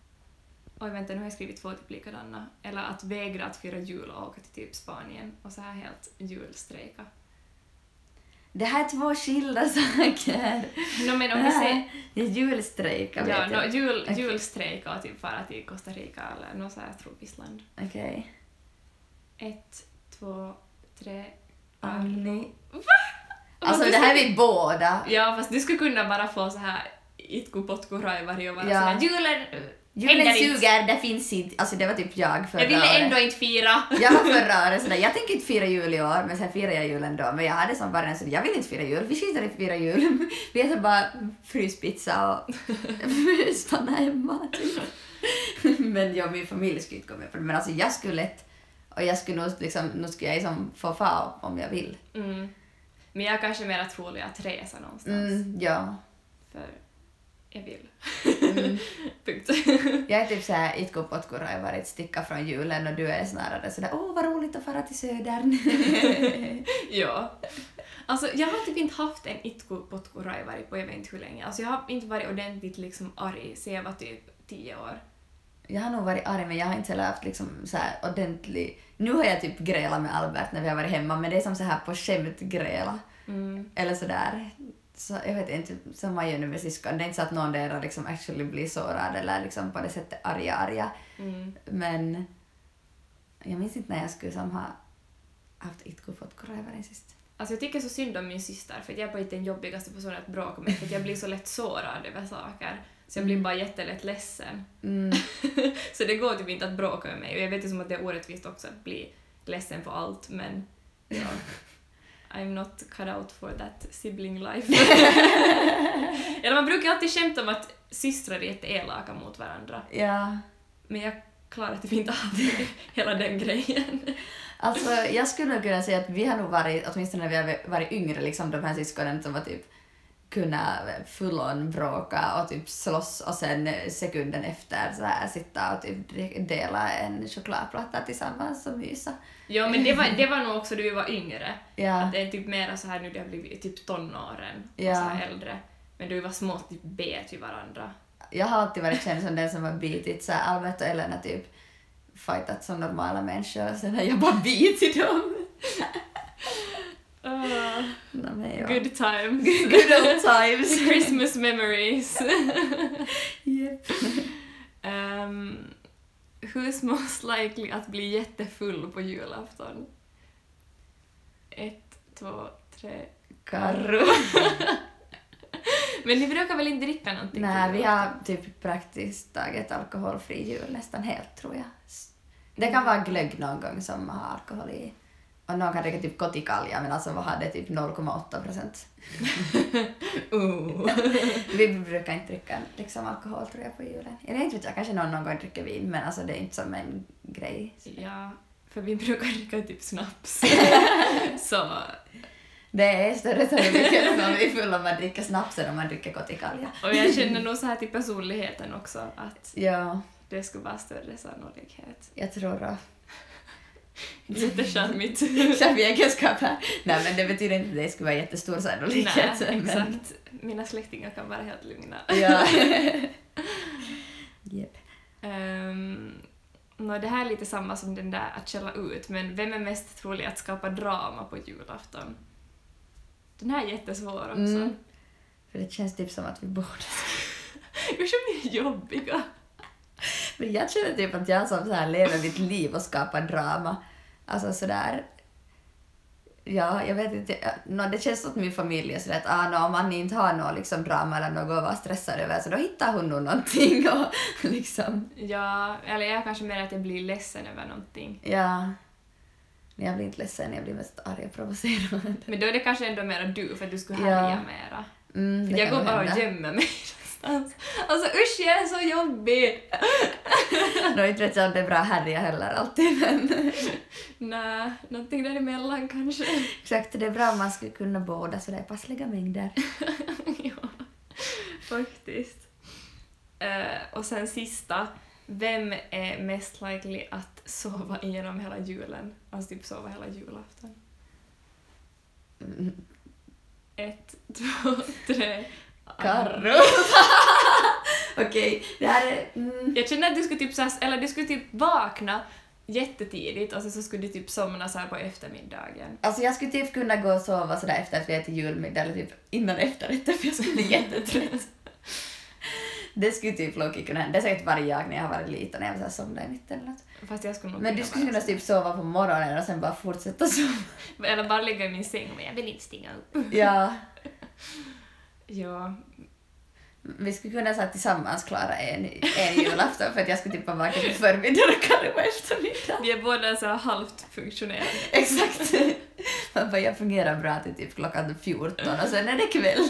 Oj, vänta, nu har jag skrivit två typ likadana. Eller att vägra att fira jul och åka till typ Spanien och så här helt julstrejka. Det här är två skilda saker. No, men om vi säger... Det är julstrejka, Ja, vet no, jag. jul, Okej. julstrejka och typ fara till Costa Rica eller något så här tropiskt Okej. Ett, två, tre... Annie. Vad Alltså det här är vi båda. Ja, fast du skulle kunna bara få så här itku potku raivari och vara Ja. såhär julen... Julen inte." suger, det finns inte. Alltså det var typ jag förra Jag ville året. ändå inte fira. Jag var förra året sådär, jag tänker inte fira jul i år, men sen firar jag julen då. Men jag hade som bara sån, jag vill inte fira jul, vi skiter i att fira jul. Vi äter bara fryspizza och stannar hemma typ. Men jag och min familj skulle inte gå med på det. Men alltså jag skulle lätt, och jag skulle nog liksom, nu skulle jag liksom få fara om jag vill. Mm. Men jag är kanske mer trolig att resa någonstans. Mm, ja. För jag vill. Mm. Punkt. Jag är typ såhär itku potku raivarit sticka från julen och du är snarare sådär åh vad roligt att fara till södern. ja. Alltså jag har typ inte haft en itku potku raivari på jag vet inte hur länge. Alltså jag har inte varit ordentligt liksom arg sen jag var typ tio år. Jag har nog varit arg men jag har inte heller haft liksom så här ordentlig... Nu har jag typ grälat med Albert när vi har varit hemma men det är som så här på skämt gräla. Mm. Eller sådär. Så jag vet inte, som man gör nu med syskon. Det är inte så att någon där liksom actually blir sårad eller liksom på det sättet arga arga. Mm. Men jag minns inte när jag skulle som ha haft korrevarin sist. Alltså jag tycker så synd om min syster för jag är inte den jobbigaste personen att bråka med för jag blir så lätt sårad över saker. Så jag blir Mm. bara jättelätt ledsen. Mm. så det går typ inte att bråka med mig och jag vet ju som att det är orättvist också att bli ledsen på allt men ja. I'm not cut out for that sibling life. Eller man brukar alltid skämta om att systrar är jätteelaka mot varandra Ja. men jag klarar typ inte av hela den grejen. Alltså jag skulle nog kunna säga att vi har nog varit, åtminstone när vi har varit yngre, liksom de här syskonen som var typ kunna full on bråka och typ slåss och sen sekunden efter så här sitta och typ dela en chokladplatta tillsammans och mysa. Ja men det var, det var nog också då vi var yngre. Ja. Att det är typ mera så här nu det har blivit typ tonåren och Ja. så här äldre. Men då vi var små typ bet vi varandra. Jag har alltid varit känd som den som har bitit så här Albert och Ellen har typ fightat som normala människor och sen har jag bara bitit dem. No, men ja. good times. Good old times. Christmas memories. Yep. um, who's most likely att bli jättefull på julafton? Ett, två, tre. Karro. Men ni brukar väl inte dricka någonting? Nej, vi har typ praktiskt taget alkoholfri jul nästan helt tror jag. Det kan vara glögg någon gång som har alkohol i. Och någon dricka typ kotikalja men alltså vad har det typ 0,8 procent. Oh. Vi brukar inte dricka liksom alkohol tror jag på julen. Eller inte vet jag, kanske någon, någon gång dricker vin men alltså det är inte som en grej. Ja, för vi brukar dricka typ snaps. Så Det är större sannolikhet att man blir full om man dricker snaps än om man dricker kotikalja. Och jag känner nog så här till personligheten också att Ja, det skulle vara större sannolikhet. jag tror då. Jättecharmigt. Chefegenskap här. Nej men det betyder inte att det skulle vara jättestor sannolikhet. Nej, men- exakt. Mina släktingar kan vara helt lugna. Ja. Jep. Um, nå, det här är lite samma som den där att källa ut, men vem är mest trolig att skapa drama på julafton? Den här är jättesvår också. Mm. För det känns typ som att vi borde. Usch, vi är jobbiga. Men jag känner typ att jag som så här lever mitt liv och skapar drama. Alltså sådär... Ja, jag vet inte. Nå, det känns som att min familj är sådär att ah, nå, om man inte har något liksom, drama eller något att vara stressad över så då hittar hon nog någonting och liksom... Ja, eller jag kanske mer att jag blir ledsen över någonting. Ja. Men jag blir inte ledsen, jag blir mest arg och provocerad. Men då är det kanske ändå mer du, för att du skulle Ja. härja mera. Mm, För jag går bara och gömmer mig någonstans. Alltså usch, jag är så jobbig! Nå, inte vet jag om det är bra härja heller alltid men... Nej, någonting däremellan kanske. Exakt, det är bra om man skulle kunna båda sådär passliga mängder. ja, faktiskt. Eh, och sen sista, Vem är mest likely att sova igenom hela julen? Alltså typ sova hela julafton. Mm, Ett, två, tre. Carro. Okej, det här är... Mm. Jag känner att du skulle typ, så här, eller du skulle typ vakna jättetidigt och sen så skulle du typ somna så på eftermiddagen. Alltså jag skulle typ kunna gå och sova sådär efter att vi ätit julmiddag eller typ innan efterrätten för jag skulle bli jättetrött. Det skulle typ Loki kunna hända. Det är säkert varje dag när jag har varit liten när jag var såhär somnade i mitten eller något. Fast jag skulle nog Men du skulle kunna typ sova på morgonen och sen bara fortsätta sova. Eller bara ligga i min säng men jag vill inte stiga upp. Ja. Ja, Vi skulle kunna så tillsammans klara en, en julafton för att jag skulle typ vara vaken på förmiddagen och Kalle på eftermiddagen. vi är båda så halvt funktionerande. Exakt. Man bara, jag fungerar bra till typ klockan 14 och sen är det kväll.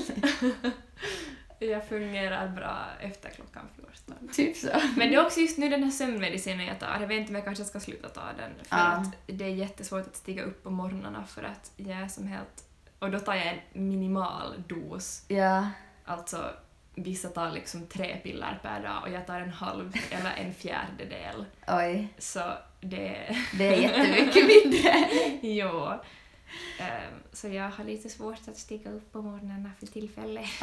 Jag fungerar bra efter klockan 14. Typ så. Men det är också just nu den här sömnmedicinen jag tar. Jag vet inte om jag kanske ska sluta ta den. För Ja. att det är jättesvårt att stiga upp på morgnarna för att jag är som helt... Och då tar jag en minimal dos. Ja. Alltså, vissa tar liksom tre piller per dag och jag tar en halv eller en fjärdedel. Oj. Så det... Det är jättemycket mindre. jo. Ehm, så jag har lite svårt att stiga upp på morgnarna för tillfället.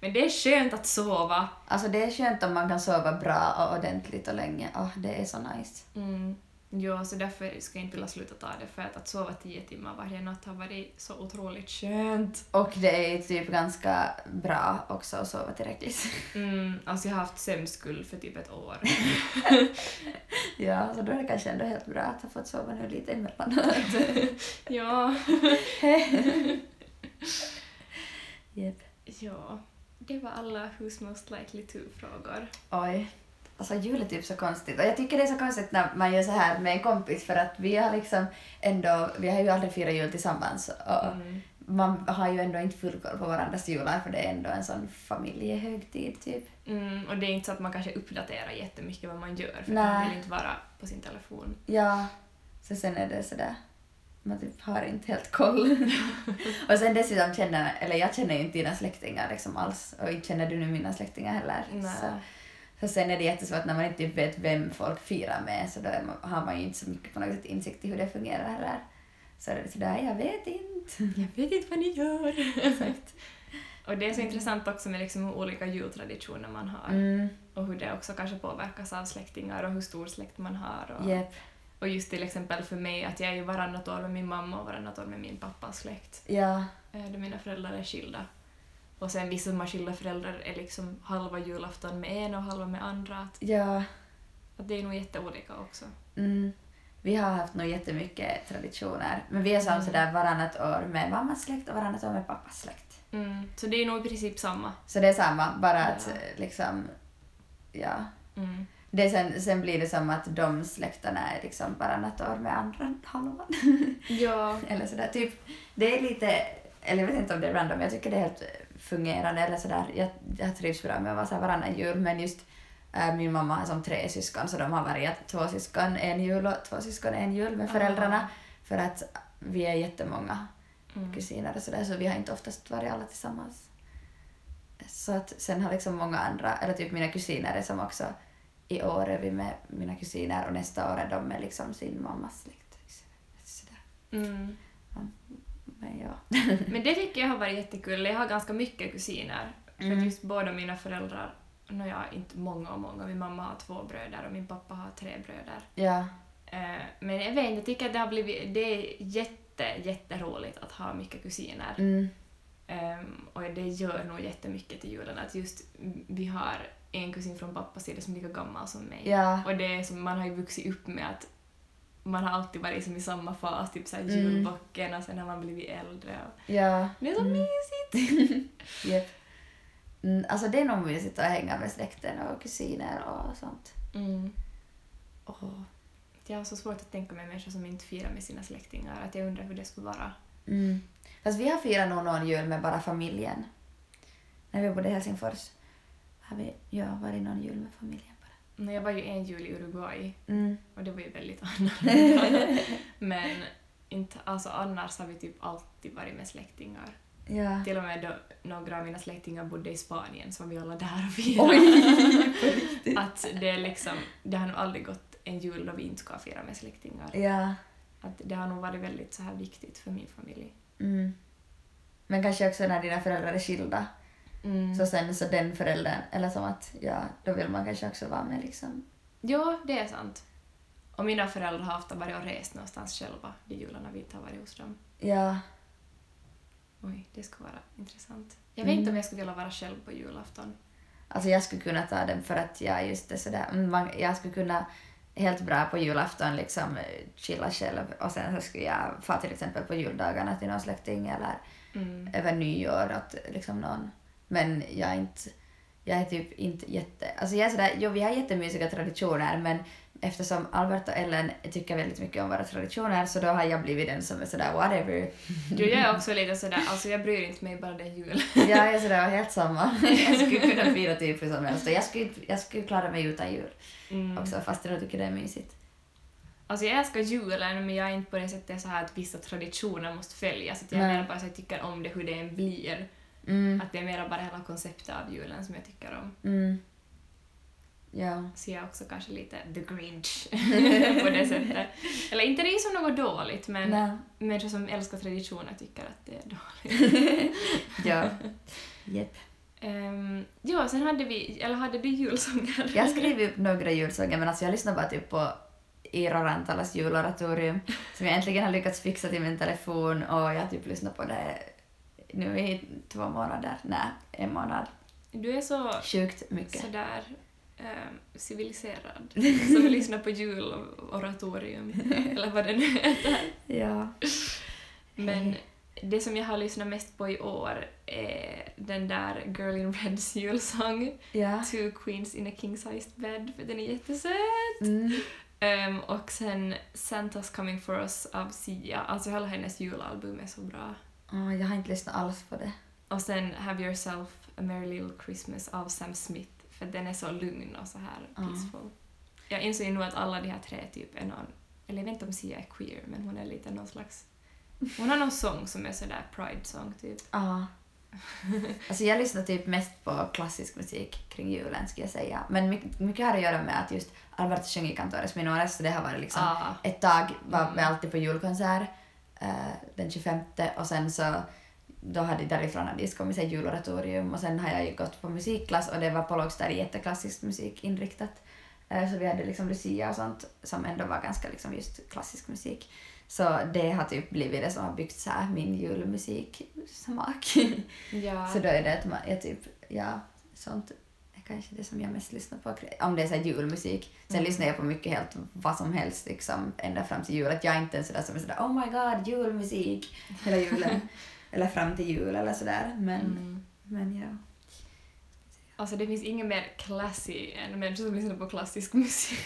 Men det är skönt att sova. Alltså det är skönt om man kan sova bra och ordentligt och länge. Åh, det är så nice. Mm. Ja, så därför ska jag inte vilja sluta ta det, för att, att sova tio timmar varje natt har varit så otroligt skönt. Och det är typ ganska bra också att sova tillräckligt. Mm, alltså jag har haft sömnskuld för typ ett år. Ja, så då är det kanske ändå helt bra att ha fått sova nu lite emellanåt. ja. Jep. ja, det var alla Who's Most Likely To-frågor. Oj. Alltså jul är typ så konstigt. Och jag tycker det är så konstigt när man gör så här med en kompis för att vi har liksom ändå, vi har ju aldrig firat jul tillsammans och Mm. man har ju ändå inte full koll på varandras jular för det är ändå en sån familjehögtid typ. Mm, och det är inte så att man kanske uppdaterar jättemycket vad man gör, för Nej. man vill inte vara på sin telefon. Ja, så sen är det sådär, man typ har inte helt koll. och sen dessutom känner, eller jag känner ju inte dina släktingar liksom alls och inte känner du nu mina släktingar heller. Nej. Så, så sen är det jättesvårt när man inte vet vem folk firar med så då är man, har man ju inte så mycket på något sätt insikt i hur det fungerar heller. Så är det sådär, jag vet inte. Jag vet inte vad ni gör. Exakt. och det är så intressant också med liksom hur olika jultraditioner man har. Mm, Och hur det också kanske påverkas av släktingar och hur stor släkt man har. Och, jep. och just till exempel för mig att jag är ju varannat år med min mamma och varannat år med min pappas släkt. Ja, eh, Då mina föräldrar är skilda. Och sen vissa som har skilda föräldrar är liksom halva julafton med en och halva med andra. Att, ja. att det är nog jätteolika också. Mm. Vi har haft nog jättemycket traditioner. Men vi är som Mm. sådär varannat år med mammas släkt och varannat år med pappas släkt. Mm. Så det är nog i princip samma. Så det är samma, bara att Ja. eh, liksom, ja. Mm. Det sen, sen blir det som att de släkterna är liksom varannat år med andra halvan. Ja. eller sådär, typ. Det är lite, eller jag vet inte om det är random, jag tycker det är helt fungerande eller sådär. Jag, jag trivs bra med att vara varannan jul, men just äh, min mamma har som tre syskon så de har varit två syskon en jul och två syskon en jul med föräldrarna. För att vi är jättemånga Mm. kusiner och sådär så vi har inte oftast varit alla tillsammans. Så att sen har liksom många andra, eller typ mina kusiner är som också i år är vi med mina kusiner och nästa år är de med liksom sin mammas släkt. Sådär. Mm. Men ja. Men det tycker jag har varit jättekul. Jag har ganska mycket kusiner. För Mm. just båda mina föräldrar, har inte många och många, min mamma har två bröder och min pappa har tre bröder. Ja. Eh, Men jag vet inte, jag tycker att det har blivit, det är jätte, jätteroligt att ha mycket kusiner. Mm. Ehm, och det gör nog jättemycket till julen att just vi har en kusin från pappas sida som är lika gammal som mig. Ja. Och det är som, man har ju vuxit upp med att man har alltid varit som i samma fas, typ såhär Mm. julbocken och sen har man blivit äldre. Och Ja. det är så Mm. mysigt! Yep. Mm, alltså det är nog mysigt att hänga med släkten och kusiner och sånt. Mm. Åh. Jag har så svårt att tänka mig människor som inte firar med sina släktingar, att jag undrar hur det skulle vara. Mm. Fast vi har firat nog någon jul med bara familjen. När vi bodde i Helsingfors har vi ja, varit någon jul med familjen Men Jag var ju en jul i Uruguay Mm. och det var ju väldigt annorlunda. Men inte, alltså annars har vi typ alltid varit med släktingar. Ja. Till och med då några av mina släktingar bodde i Spanien så var vi alla där och firade. Oj! Att det är liksom, det har nog aldrig gått en jul då vi inte ska fira med släktingar. Ja. Att det har nog varit väldigt så här viktigt för min familj. Mm. Men kanske också när dina föräldrar är skilda. Mm. Så sen så den föräldern, eller som att ja, då vill man kanske också vara med liksom. Ja, det är sant. Och mina föräldrar har ofta varit och rest någonstans själva de jularna vi inte har varit hos dem. Ja. Oj, det skulle vara intressant. Jag vet Mm. inte om jag skulle vilja vara själv på julafton. Alltså jag skulle kunna ta den för att jag just är sådär, mm, man, jag skulle kunna helt bra på julafton liksom eh, chilla själv och sen så skulle jag få till exempel på juldagarna till någon släkting eller Mm. över nyår åt liksom någon. Men jag är inte, jag är typ inte jätte, alltså jag är sådär, jo vi har jättemysiga traditioner men eftersom Albert och Ellen tycker väldigt mycket om våra traditioner så då har jag blivit den som är sådär whatever. Jo, jag är också lite sådär, alltså jag bryr inte mig bara det är jul. Jag är sådär helt samma. Jag skulle kunna fira typ hur som helst jag skulle, jag skulle klara mig utan jul Mm. också fast jag tycker det är mysigt. Alltså jag älskar julen men jag är inte på det sättet så här att vissa traditioner måste följas. Att jag Nej. menar bara att jag tycker om det hur det än blir. Mm. Att det är mer bara hela konceptet av julen som jag tycker om. Mm. Ja. Så jag är också kanske lite the grinch på det sättet. Eller inte det är som något dåligt men Nej. människor som älskar traditioner tycker att det är dåligt. ja. Jepp. Um, ja, sen hade vi, eller hade du julsånger? Jag skrev upp några julsånger men alltså jag lyssnar bara typ på Iiro Rantalas juloratorium som jag äntligen har lyckats fixa till min telefon och jag har typ lyssnat på det nu i två månader, nej, en månad. Du är så Sjukt mycket. sådär um, civiliserad som lyssnar på juloratorium eller vad det nu heter. Ja. Men det som jag har lyssnat mest på i år är den där Girl in Reds julsång Ja. Two Queens in a King Sized Bed för den är jättesöt. Mm. Ehm, och sen Santa's Coming For Us av Sia. Alltså hela hennes julalbum är så bra. Åh, jag har inte lyssnat alls på det. Och sen Have Yourself a Merry Little Christmas av Sam Smith för den är så lugn och så här peaceful. Jag insåg ju nu att alla de här tre typ är någon, eller jag vet inte om Sia är queer men hon är lite någon slags hon har någon sång som är sådär pride-sång typ. Ja. Alltså jag lyssnar typ mest på klassisk musik kring julen skulle jag säga. Men mycket, mycket har att göra med att just Albert sjöng i Cantores Minores så det har varit liksom Ah. ett tag var Mm. vi alltid på julkonsert den 25 och sen så då hade därifrån hade just kommit sig juloratorium och sen har jag ju gått på musikklass och det var på lågstadiet jätteklassisk musik inriktat. Eh, så vi hade liksom Lucia och sånt som ändå var ganska liksom just klassisk musik. Så det har typ blivit det som har byggt så här min julmusiksmak. Ja. så då är det att man, jag typ, ja, sånt kanske det som jag mest lyssnar på. Om det är så julmusik. Sen Mm. lyssnar jag på mycket helt vad som helst liksom ända fram till jul. Att jag är inte en sådär som är sådär oh my god, julmusik hela julen. eller fram till jul eller sådär. Men, Mm. men ja. Alltså det finns ingen mer classy än människor som lyssnar på klassisk musik.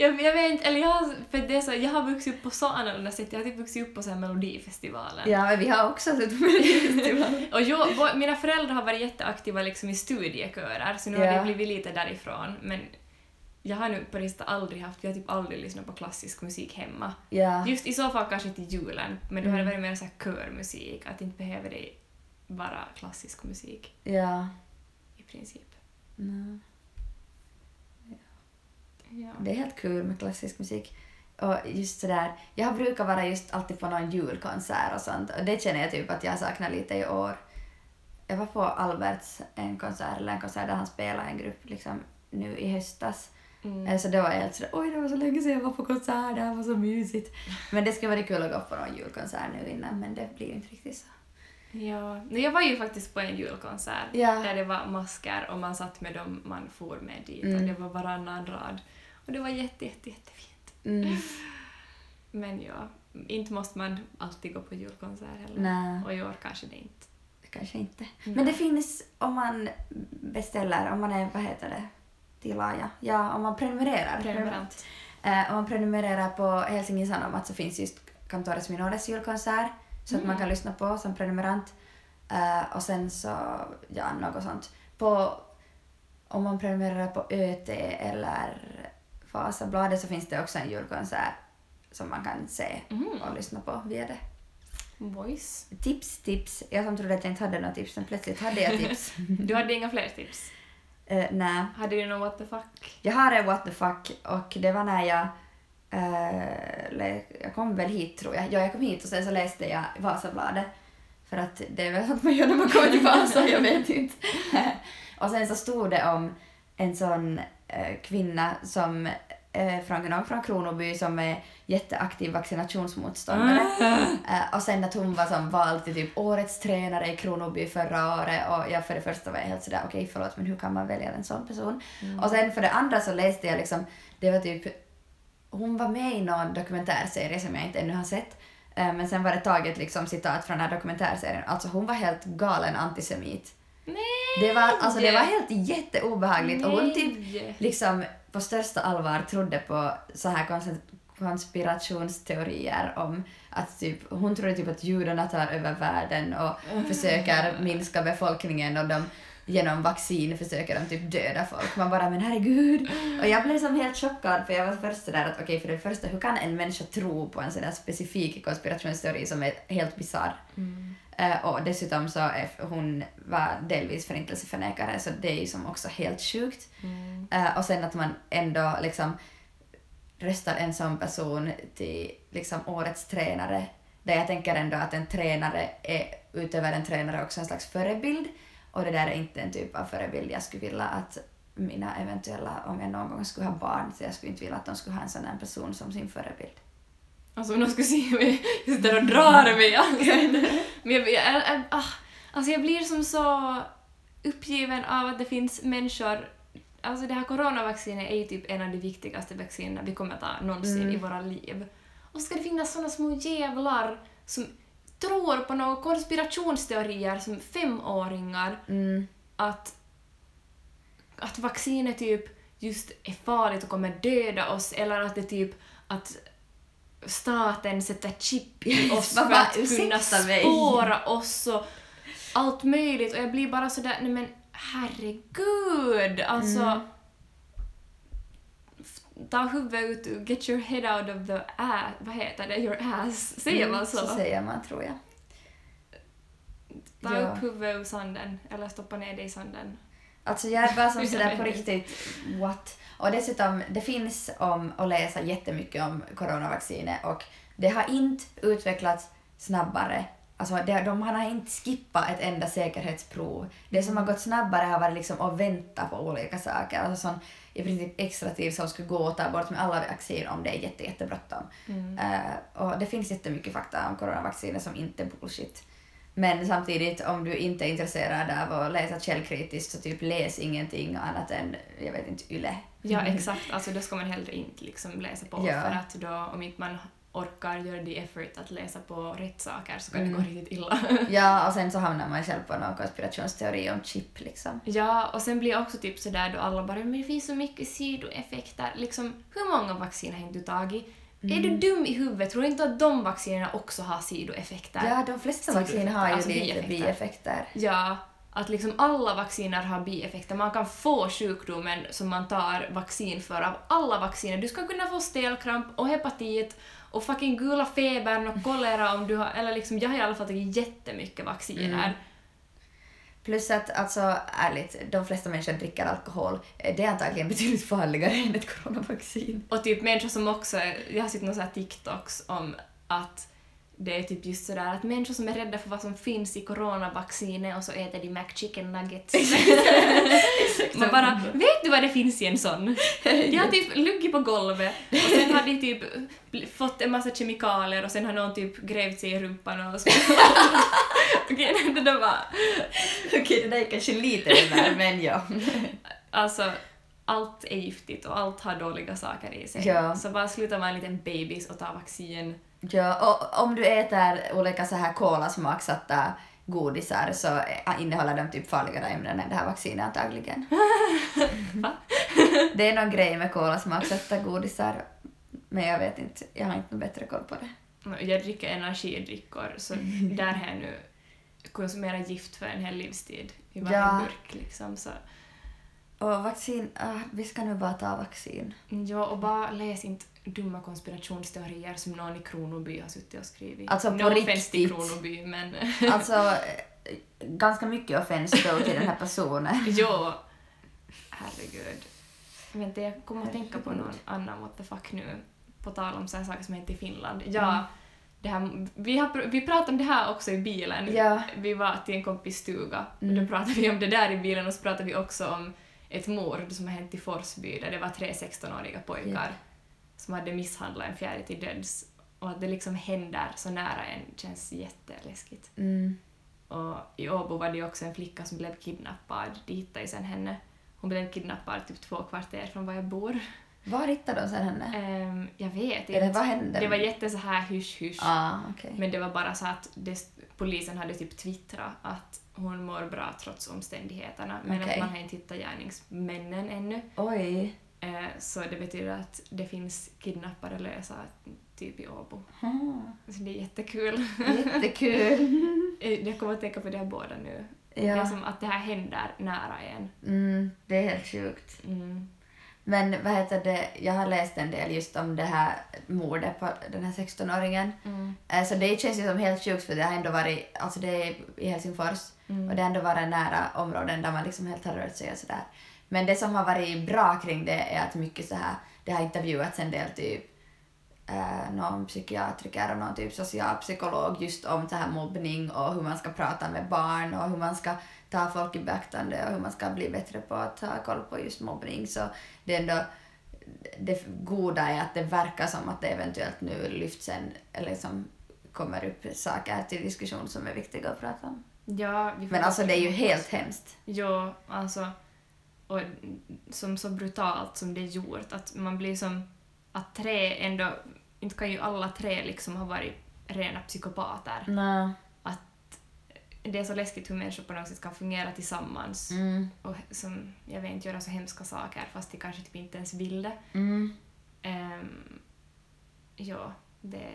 Jag, jag vet inte, eller jag har, för det är så, jag har vuxit upp på så annorlunda sätt. Jag har typ vuxit upp på så här Melodifestivalen. Ja, men vi har också sett Melodifestivalen. Och jag, mina föräldrar har varit jätteaktiva liksom i studiekörer så nu har Ja. det blivit lite därifrån. Men jag har nu på det aldrig haft, vi har typ aldrig lyssnat på klassisk musik hemma. ja. Just i så fall kanske till julen, men då har det Mm. varit mer så här körmusik, att inte behöver det vara klassisk musik ja. i princip. No. Ja. Det är helt kul med klassisk musik. Och just sådär, jag brukar vara just alltid på någon julkonsert och sånt och det känner jag typ att jag saknar lite i år. Jag var på Alberts en konsert, eller en konsert där han spelade en grupp liksom nu i höstas. Mm. Eh, Så då var helt sådär, oj det var så länge sedan jag var på konsert, det här var så mysigt. Men det skulle vara kul att gå på någon julkonsert nu innan men det blir inte riktigt så. Ja, jag var ju faktiskt på en julkonsert Ja. där det var masker och man satt med dem man for med dit Mm. och det var varannan rad. Och det var jätte, jätte, jättefint. Mm. Men ja, inte måste man alltid gå på julkonsert heller. Nej. Och i år kanske det inte. Kanske inte. Mm. Men det finns om man beställer, om man är, vad heter det, Tilaja? Ja, om man prenumererar. Prenumerant. Eh, om man prenumererar på Helsingin Sanomat så finns just Cantores Minores julkonsert så att Mm. man kan lyssna på som prenumerant. Eh, och sen så, ja, något sånt. På, om man prenumererar på ÖT eller Vasabladet så finns det också en julkonsert som man kan se Mm. och lyssna på via det. Boys. Tips, tips. Jag som trodde att jag inte hade några tips, men plötsligt hade jag tips. Du hade inga fler tips? uh, nej. Hade du någon what the fuck? Jag har en what the fuck och det var när jag lä- jag kom väl hit tror jag. Ja, jag kom hit och sen så läste jag Vasabladet. För att det är väl sånt man gör när man kommer till Vasa, jag vet inte. och sen så stod det om en sån kvinna som eh, från, någon från Kronoby som är jätteaktiv vaccinationsmotståndare. Eh, och sen att hon var som vald till typ årets tränare i Kronoby förra året och jag för det första var jag helt sådär okej förlåt men hur kan man välja en sån person? Och sen för det andra så läste jag liksom, det var typ, hon var med i någon dokumentärserie som jag inte ännu har sett. Eh, Men sen var det taget liksom citat från den här dokumentärserien. Alltså hon var helt galen antisemit. Nej! Det var, alltså, det var helt jätteobehagligt och hon typ Nej. liksom på största allvar trodde på så här kons- konspirationsteorier om att typ, hon trodde typ att judarna tar över världen och försöker minska befolkningen och de genom vaccin försöker de typ döda folk. Man bara men herregud. Och jag blev som helt chockad för jag var först sådär att okej för det första hur kan en människa tro på en sån där specifik konspirationsteori som är helt bisarr? Eh, och dessutom så är hon var delvis förintelseförnekare så det är ju som också helt sjukt. Eh, och sen att man ändå liksom röstar en sån person till liksom årets tränare. Där jag tänker ändå att en tränare är utöver en tränare också en slags förebild. Och det där är inte en typ av förebild jag skulle vilja att mina eventuella, om jag någon gång skulle ha barn, så jag skulle inte vilja att de skulle ha en sån person som sin förebild. Alltså om någon skulle se mig, jag sitter och drar mig ansiktet. Men jag, jag, jag, ah, alltså jag blir som så uppgiven av att det finns människor Alltså det här coronavaccinet är ju typ en av de viktigaste vaccinerna vi kommer att ta någonsin Mm. i våra liv. Och så ska det finnas såna små jävlar som tror på några konspirationsteorier som femåringar Mm. att, att vaccinet typ just är farligt och kommer döda oss eller att det typ att staten sätter chip i oss för att kunna spåra oss och allt möjligt och jag blir bara sådär, nej men herregud, alltså Mm. ta huvudet ut, get your head out of the ass, vad heter det, your ass, säger man så? Mm, Så säger man tror jag. Ta Ja. upp huvudet ur sanden eller stoppa ner det i sanden. Alltså jag är bara som sådär på riktigt, what? Och dessutom, det finns om att läsa jättemycket om coronavaccinet och det har inte utvecklats snabbare. Alltså det, de har inte skippat ett enda säkerhetsprov. Det som har gått snabbare har varit liksom att vänta på olika saker. Alltså sån i princip extra tid som skulle gå att ta bort med alla vaccin om det är jätte, jättebråttom. Eh, och det finns jättemycket fakta om coronavaccinet som inte är bullshit. Men samtidigt, om du inte är intresserad av att läsa källkritiskt så typ läs ingenting annat än, jag vet inte, YLE. Ja, exakt. Alltså då ska man hellre inte liksom läsa på Ja. för att då om inte man orkar göra the effort att läsa på rätt saker så kan det Mm. gå riktigt illa. Ja, och sen så hamnar man själv på någon konspirationsteori om chip liksom. ja, och sen blir också typ sådär då alla bara men det finns så mycket sidoeffekter. Liksom, hur många vacciner har inte du tagit? Är du dum i huvudet? Tror du inte att de vaccinerna också har sidoeffekter? Ja, de flesta vacciner har ju alltså lite bieffekter. Ja, att liksom alla vacciner har bieffekter. Man kan få sjukdomen som man tar vaccin för av alla vacciner. Du ska kunna få stelkramp och hepatit och fucking gula febern och kolera om du har... Eller liksom, jag har i alla fall tagit jättemycket vacciner. Mm. Plus att, alltså ärligt, de flesta människor dricker alkohol. Eh, det är antagligen betydligt farligare än ett coronavaccin. Och typ människor som också... Jag har sett några här TikToks om att det är typ just sådär att människor som är rädda för vad som finns i coronavaccinet och så äter de McChicken nuggets. Man bara, vet du vad det finns i en sån? De har typ luggit på golvet och sen har de typ fått en massa kemikalier och sen har någon typ grävt sig i rumpan och så. Okej, det där var... Okej, det där är kanske lite över, men ja. Alltså, allt är giftigt och allt har dåliga saker i sig. Ja. Så bara sluta vara en liten babys och ta vaccin. Ja, och om du äter olika så här kolasmaksatta godisar så eh, innehåller de typ farligare ämnen än det här vaccinet antagligen. Det är någon grej med kolasmaksatta godisar, men jag vet inte, jag har inte någon bättre koll på det. Jag dricker energidrycker så där har jag nu konsumerat gift för en hel livstid i varje Ja. burk liksom. Så. Och vaccin, ah, vi ska nu bara ta vaccin. Ja, och bara läs inte dumma konspirationsteorier som någon i Kronoby har suttit och skrivit. Alltså, på no offense till riktigt. Kronoby, men Alltså, eh, ganska mycket offens då till den här personen. jo. Herregud. Vänta, jag kommer att tänka på någon annan what the fuck nu. På tal om så här saker som hänt i Finland. Ja, Mm. det här, vi, har, vi pratade om det här också i bilen. Ja. Vi var till en kompis stuga och Mm. då pratade vi om det där i bilen och så pratade vi också om ett mord som har hänt i Forsby där det var tre 16-åriga pojkar Ja. som hade misshandlat en fjäril till döds. Och att det liksom händer så nära en känns jätteläskigt. Mm. Och i Åbo var det också en flicka som blev kidnappad. De hittade ju sen henne. Hon blev kidnappad typ två kvarter från var jag bor. Var hittade de sen henne? Ehm, jag vet Eller inte. vad hände? Det var jätte så här hysch-hysch. Ah, okej. Men det var bara så att det, polisen hade typ twittrat att hon mår bra trots omständigheterna. Men Okej. att man har inte hittat gärningsmännen ännu. Oj. Eh, så det betyder att det finns kidnappade lösa typ i Åbo. Så det är jättekul. Jättekul. Eh, Jag kommer att tänka på det här båda nu. Det är ja. som att det här händer nära en. Mm, det är helt sjukt. Mm. Men vad heter det, jag har läst en del just om det här mordet på den här 16-åringen. Mm. Eh, Så det känns ju som helt sjukt för det har ändå varit, alltså det är i Helsingfors Mm. och det har ändå varit nära områden där man liksom helt har rört sig och sådär. Men det som har varit bra kring det är att mycket så här, det har intervjuats en del typ eh, någon psykiatriker och någon typ socialpsykolog just om så här mobbning och hur man ska prata med barn och hur man ska ta folk i beaktande och hur man ska bli bättre på att ta koll på just mobbning. Så det är ändå det goda är att det verkar som att det eventuellt nu lyfts en, eller liksom kommer upp saker till diskussion som är viktiga att prata om. Ja, Men alltså det är ju helt hemskt. Jo, alltså. Och som så brutalt som det är gjort, att man blir som... Att tre ändå... Inte kan ju alla tre liksom ha varit rena psykopater. Nej. Det är så läskigt hur människor på något sätt kan fungera tillsammans Mm. och som, jag vet inte, göra så hemska saker fast de kanske typ inte ens vill det. Mm. Um, ja, det...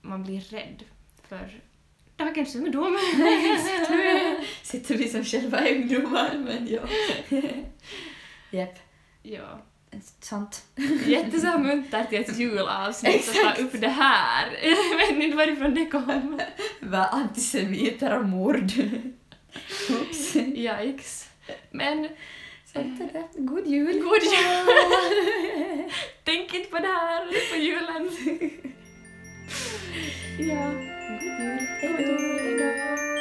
Man blir rädd för dagens ungdom. Sitter vi som själva ungdomar, men ja. Japp, ja. Sånt. Jätteså muntert till ett julavsnitt att ta upp det här. Jag vet inte varifrån det kom. Var antisemiter och mord. Oops. Yikes. Men Sånt är det. God jul. god jul! Tänk inte på det här på julen. ja, God jul. god Hej då. jul. Hejdå.